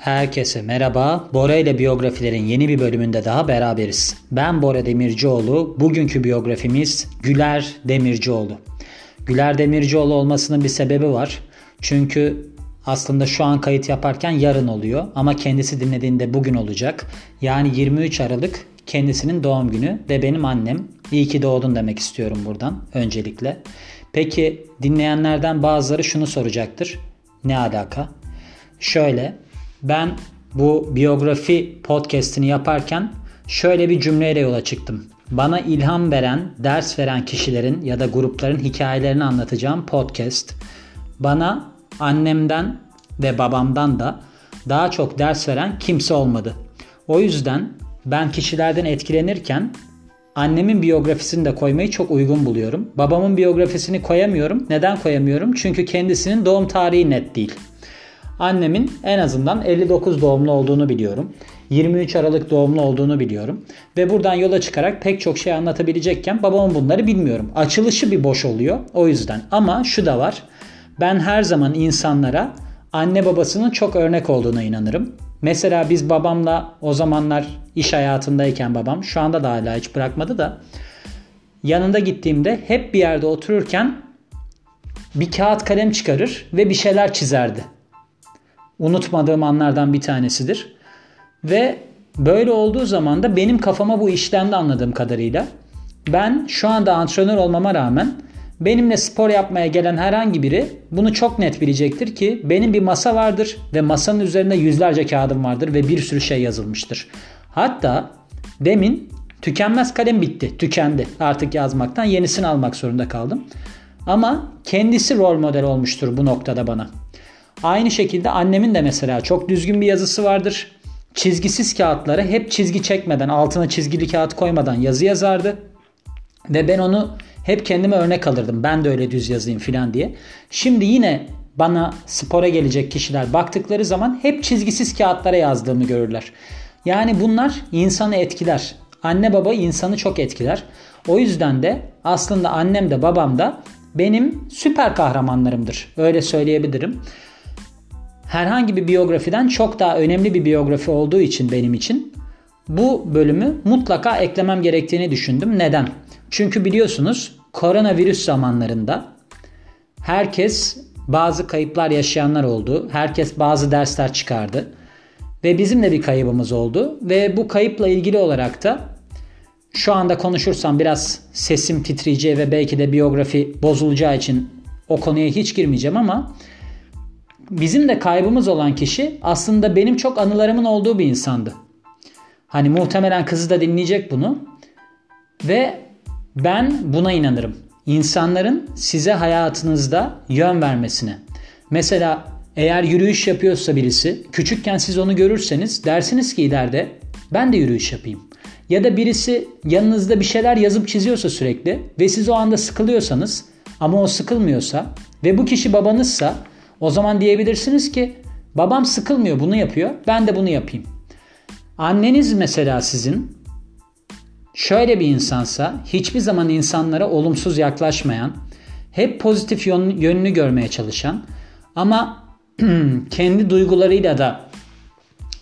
Herkese merhaba. Bora ile biyografilerin yeni bir bölümünde daha beraberiz. Ben Bora Demircioğlu. Bugünkü biyografimiz Güler Demircioğlu. Güler Demircioğlu olmasının bir sebebi var. Çünkü aslında şu an kayıt yaparken yarın oluyor ama kendisi dinlediğinde bugün olacak. Yani 23 Aralık kendisinin doğum günü ve benim annem. İyi ki doğdun demek istiyorum buradan öncelikle. Peki dinleyenlerden bazıları şunu soracaktır. Ne alaka? Şöyle ben bu biyografi podcast'ini yaparken şöyle bir cümleyle yola çıktım. Bana ilham veren, ders veren kişilerin ya da grupların hikayelerini anlatacağım podcast. Bana annemden ve babamdan da daha çok ders veren kimse olmadı. O yüzden ben kişilerden etkilenirken annemin biyografisini de koymayı çok uygun buluyorum. Babamın biyografisini koyamıyorum. Neden koyamıyorum? Çünkü kendisinin doğum tarihi net değil. Annemin en azından 59 doğumlu olduğunu biliyorum. 23 Aralık doğumlu olduğunu biliyorum. Ve buradan yola çıkarak pek çok şey anlatabilecekken babamın bunları bilmiyorum. Açılışı bir boş oluyor o yüzden. Ama şu da var. Ben her zaman insanlara anne babasının çok örnek olduğuna inanırım. Mesela biz babamla o zamanlar iş hayatındayken babam şu anda da hala hiç bırakmadı da yanında gittiğimde hep bir yerde otururken bir kağıt kalem çıkarır ve bir şeyler çizerdi unutmadığım anlardan bir tanesidir. Ve böyle olduğu zaman da benim kafama bu işlendi anladığım kadarıyla. Ben şu anda antrenör olmama rağmen benimle spor yapmaya gelen herhangi biri bunu çok net bilecektir ki benim bir masa vardır ve masanın üzerinde yüzlerce kağıdım vardır ve bir sürü şey yazılmıştır. Hatta demin tükenmez kalem bitti, tükendi. Artık yazmaktan yenisini almak zorunda kaldım. Ama kendisi rol model olmuştur bu noktada bana. Aynı şekilde annemin de mesela çok düzgün bir yazısı vardır. Çizgisiz kağıtlara hep çizgi çekmeden, altına çizgili kağıt koymadan yazı yazardı. Ve ben onu hep kendime örnek alırdım. Ben de öyle düz yazayım filan diye. Şimdi yine bana spora gelecek kişiler baktıkları zaman hep çizgisiz kağıtlara yazdığımı görürler. Yani bunlar insanı etkiler. Anne baba insanı çok etkiler. O yüzden de aslında annem de babam da benim süper kahramanlarımdır. Öyle söyleyebilirim herhangi bir biyografiden çok daha önemli bir biyografi olduğu için benim için bu bölümü mutlaka eklemem gerektiğini düşündüm. Neden? Çünkü biliyorsunuz koronavirüs zamanlarında herkes bazı kayıplar yaşayanlar oldu. Herkes bazı dersler çıkardı. Ve bizim de bir kaybımız oldu. Ve bu kayıpla ilgili olarak da şu anda konuşursam biraz sesim titreyeceği ve belki de biyografi bozulacağı için o konuya hiç girmeyeceğim ama bizim de kaybımız olan kişi aslında benim çok anılarımın olduğu bir insandı. Hani muhtemelen kızı da dinleyecek bunu. Ve ben buna inanırım. İnsanların size hayatınızda yön vermesine. Mesela eğer yürüyüş yapıyorsa birisi, küçükken siz onu görürseniz dersiniz ki ileride ben de yürüyüş yapayım. Ya da birisi yanınızda bir şeyler yazıp çiziyorsa sürekli ve siz o anda sıkılıyorsanız ama o sıkılmıyorsa ve bu kişi babanızsa o zaman diyebilirsiniz ki babam sıkılmıyor bunu yapıyor ben de bunu yapayım. Anneniz mesela sizin şöyle bir insansa hiçbir zaman insanlara olumsuz yaklaşmayan, hep pozitif yönünü görmeye çalışan ama kendi duygularıyla da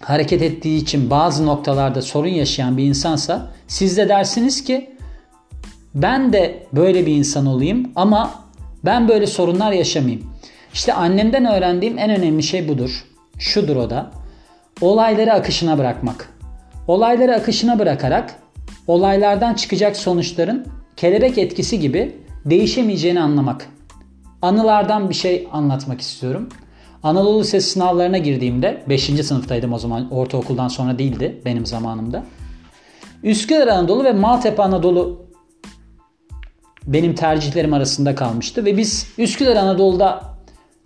hareket ettiği için bazı noktalarda sorun yaşayan bir insansa siz de dersiniz ki ben de böyle bir insan olayım ama ben böyle sorunlar yaşamayayım. İşte annemden öğrendiğim en önemli şey budur. Şudur o da. Olayları akışına bırakmak. Olayları akışına bırakarak olaylardan çıkacak sonuçların kelebek etkisi gibi değişemeyeceğini anlamak. Anılardan bir şey anlatmak istiyorum. Anadolu Lisesi sınavlarına girdiğimde 5. sınıftaydım o zaman ortaokuldan sonra değildi benim zamanımda. Üsküdar Anadolu ve Maltepe Anadolu benim tercihlerim arasında kalmıştı ve biz Üsküdar Anadolu'da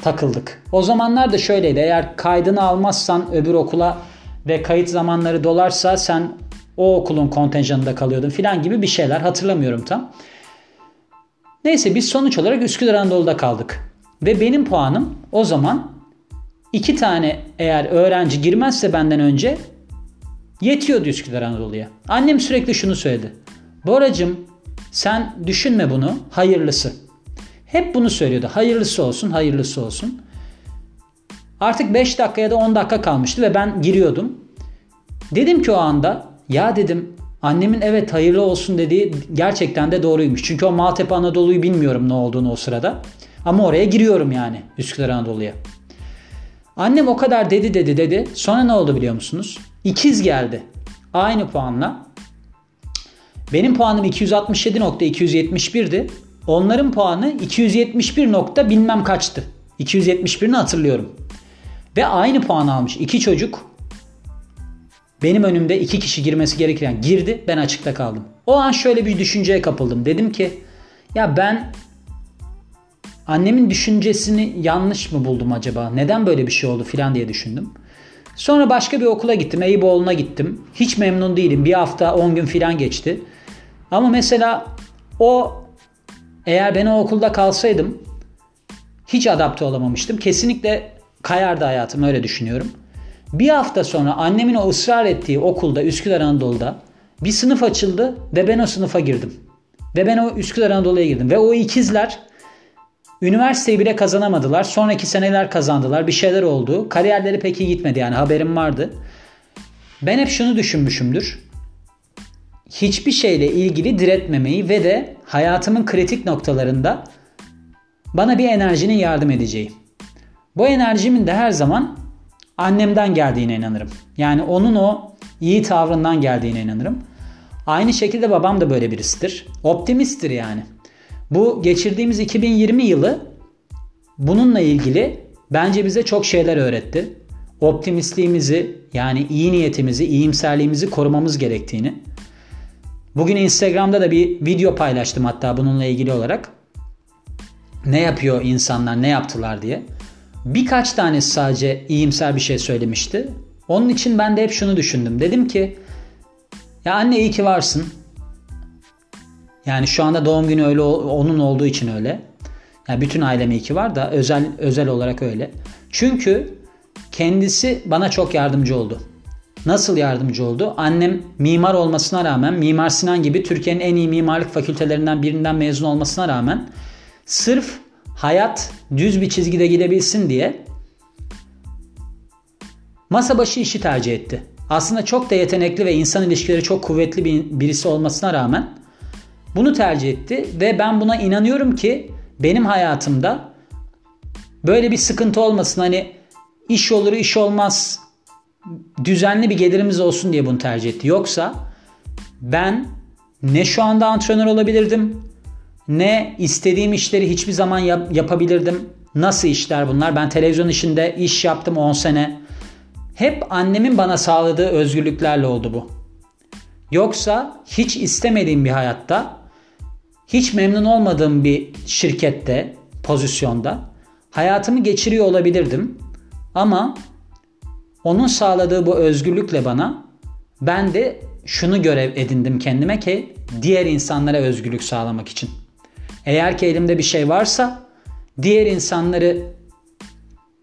takıldık. O zamanlar da şöyleydi. Eğer kaydını almazsan öbür okula ve kayıt zamanları dolarsa sen o okulun kontenjanında kalıyordun filan gibi bir şeyler hatırlamıyorum tam. Neyse biz sonuç olarak Üsküdar Anadolu'da kaldık. Ve benim puanım o zaman iki tane eğer öğrenci girmezse benden önce yetiyordu Üsküdar Anadolu'ya. Annem sürekli şunu söyledi. Boracım sen düşünme bunu hayırlısı. Hep bunu söylüyordu. Hayırlısı olsun, hayırlısı olsun. Artık 5 dakika ya da 10 dakika kalmıştı ve ben giriyordum. Dedim ki o anda ya dedim annemin evet hayırlı olsun dediği gerçekten de doğruymuş. Çünkü o Maltepe Anadolu'yu bilmiyorum ne olduğunu o sırada. Ama oraya giriyorum yani Üsküdar Anadolu'ya. Annem o kadar dedi dedi dedi. Sonra ne oldu biliyor musunuz? İkiz geldi. Aynı puanla. Benim puanım 267.271'di. Onların puanı 271 nokta bilmem kaçtı. 271'ini hatırlıyorum. Ve aynı puan almış iki çocuk. Benim önümde iki kişi girmesi gerekirken girdi ben açıkta kaldım. O an şöyle bir düşünceye kapıldım. Dedim ki ya ben annemin düşüncesini yanlış mı buldum acaba? Neden böyle bir şey oldu filan diye düşündüm. Sonra başka bir okula gittim. Eyüboğlu'na gittim. Hiç memnun değilim. Bir hafta 10 gün filan geçti. Ama mesela o eğer ben o okulda kalsaydım hiç adapte olamamıştım. Kesinlikle kayardı hayatım öyle düşünüyorum. Bir hafta sonra annemin o ısrar ettiği okulda Üsküdar Anadolu'da bir sınıf açıldı ve ben o sınıfa girdim. Ve ben o Üsküdar Anadolu'ya girdim. Ve o ikizler üniversiteyi bile kazanamadılar. Sonraki seneler kazandılar. Bir şeyler oldu. Kariyerleri pek iyi gitmedi yani haberim vardı. Ben hep şunu düşünmüşümdür. Hiçbir şeyle ilgili diretmemeyi ve de hayatımın kritik noktalarında bana bir enerjinin yardım edeceği. Bu enerjimin de her zaman annemden geldiğine inanırım. Yani onun o iyi tavrından geldiğine inanırım. Aynı şekilde babam da böyle birisidir. Optimisttir yani. Bu geçirdiğimiz 2020 yılı bununla ilgili bence bize çok şeyler öğretti. Optimistliğimizi yani iyi niyetimizi, iyimserliğimizi korumamız gerektiğini. Bugün Instagram'da da bir video paylaştım hatta bununla ilgili olarak. Ne yapıyor insanlar, ne yaptılar diye. Birkaç tanesi sadece iyimser bir şey söylemişti. Onun için ben de hep şunu düşündüm. Dedim ki ya anne iyi ki varsın. Yani şu anda doğum günü öyle onun olduğu için öyle. Yani bütün ailem iyi ki var da özel özel olarak öyle. Çünkü kendisi bana çok yardımcı oldu. Nasıl yardımcı oldu? Annem mimar olmasına rağmen Mimar Sinan gibi Türkiye'nin en iyi mimarlık fakültelerinden birinden mezun olmasına rağmen sırf hayat düz bir çizgide gidebilsin diye masa başı işi tercih etti. Aslında çok da yetenekli ve insan ilişkileri çok kuvvetli bir birisi olmasına rağmen bunu tercih etti ve ben buna inanıyorum ki benim hayatımda böyle bir sıkıntı olmasın. Hani iş olur iş olmaz düzenli bir gelirimiz olsun diye bunu tercih etti. Yoksa ben ne şu anda antrenör olabilirdim ne istediğim işleri hiçbir zaman yap- yapabilirdim. Nasıl işler bunlar? Ben televizyon işinde iş yaptım 10 sene. Hep annemin bana sağladığı özgürlüklerle oldu bu. Yoksa hiç istemediğim bir hayatta, hiç memnun olmadığım bir şirkette, pozisyonda hayatımı geçiriyor olabilirdim. Ama onun sağladığı bu özgürlükle bana ben de şunu görev edindim kendime ki diğer insanlara özgürlük sağlamak için. Eğer ki elimde bir şey varsa diğer insanları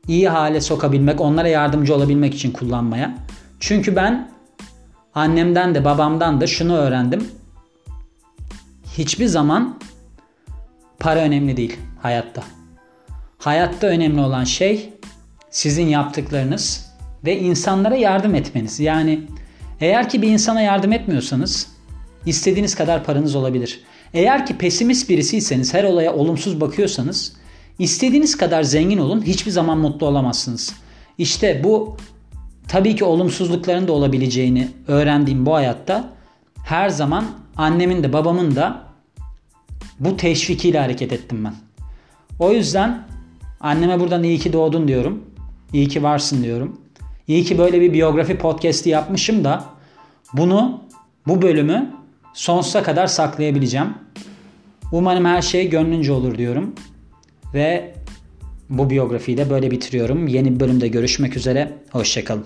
iyi hale sokabilmek, onlara yardımcı olabilmek için kullanmaya. Çünkü ben annemden de babamdan da şunu öğrendim. Hiçbir zaman para önemli değil hayatta. Hayatta önemli olan şey sizin yaptıklarınız ve insanlara yardım etmeniz. Yani eğer ki bir insana yardım etmiyorsanız istediğiniz kadar paranız olabilir. Eğer ki pesimist birisiyseniz, her olaya olumsuz bakıyorsanız istediğiniz kadar zengin olun hiçbir zaman mutlu olamazsınız. İşte bu tabii ki olumsuzlukların da olabileceğini öğrendiğim bu hayatta her zaman annemin de babamın da bu teşvikiyle hareket ettim ben. O yüzden anneme buradan iyi ki doğdun diyorum. İyi ki varsın diyorum. İyi ki böyle bir biyografi podcast'i yapmışım da bunu bu bölümü sonsuza kadar saklayabileceğim. Umarım her şey gönlünce olur diyorum. Ve bu biyografiyi de böyle bitiriyorum. Yeni bir bölümde görüşmek üzere. Hoşçakalın.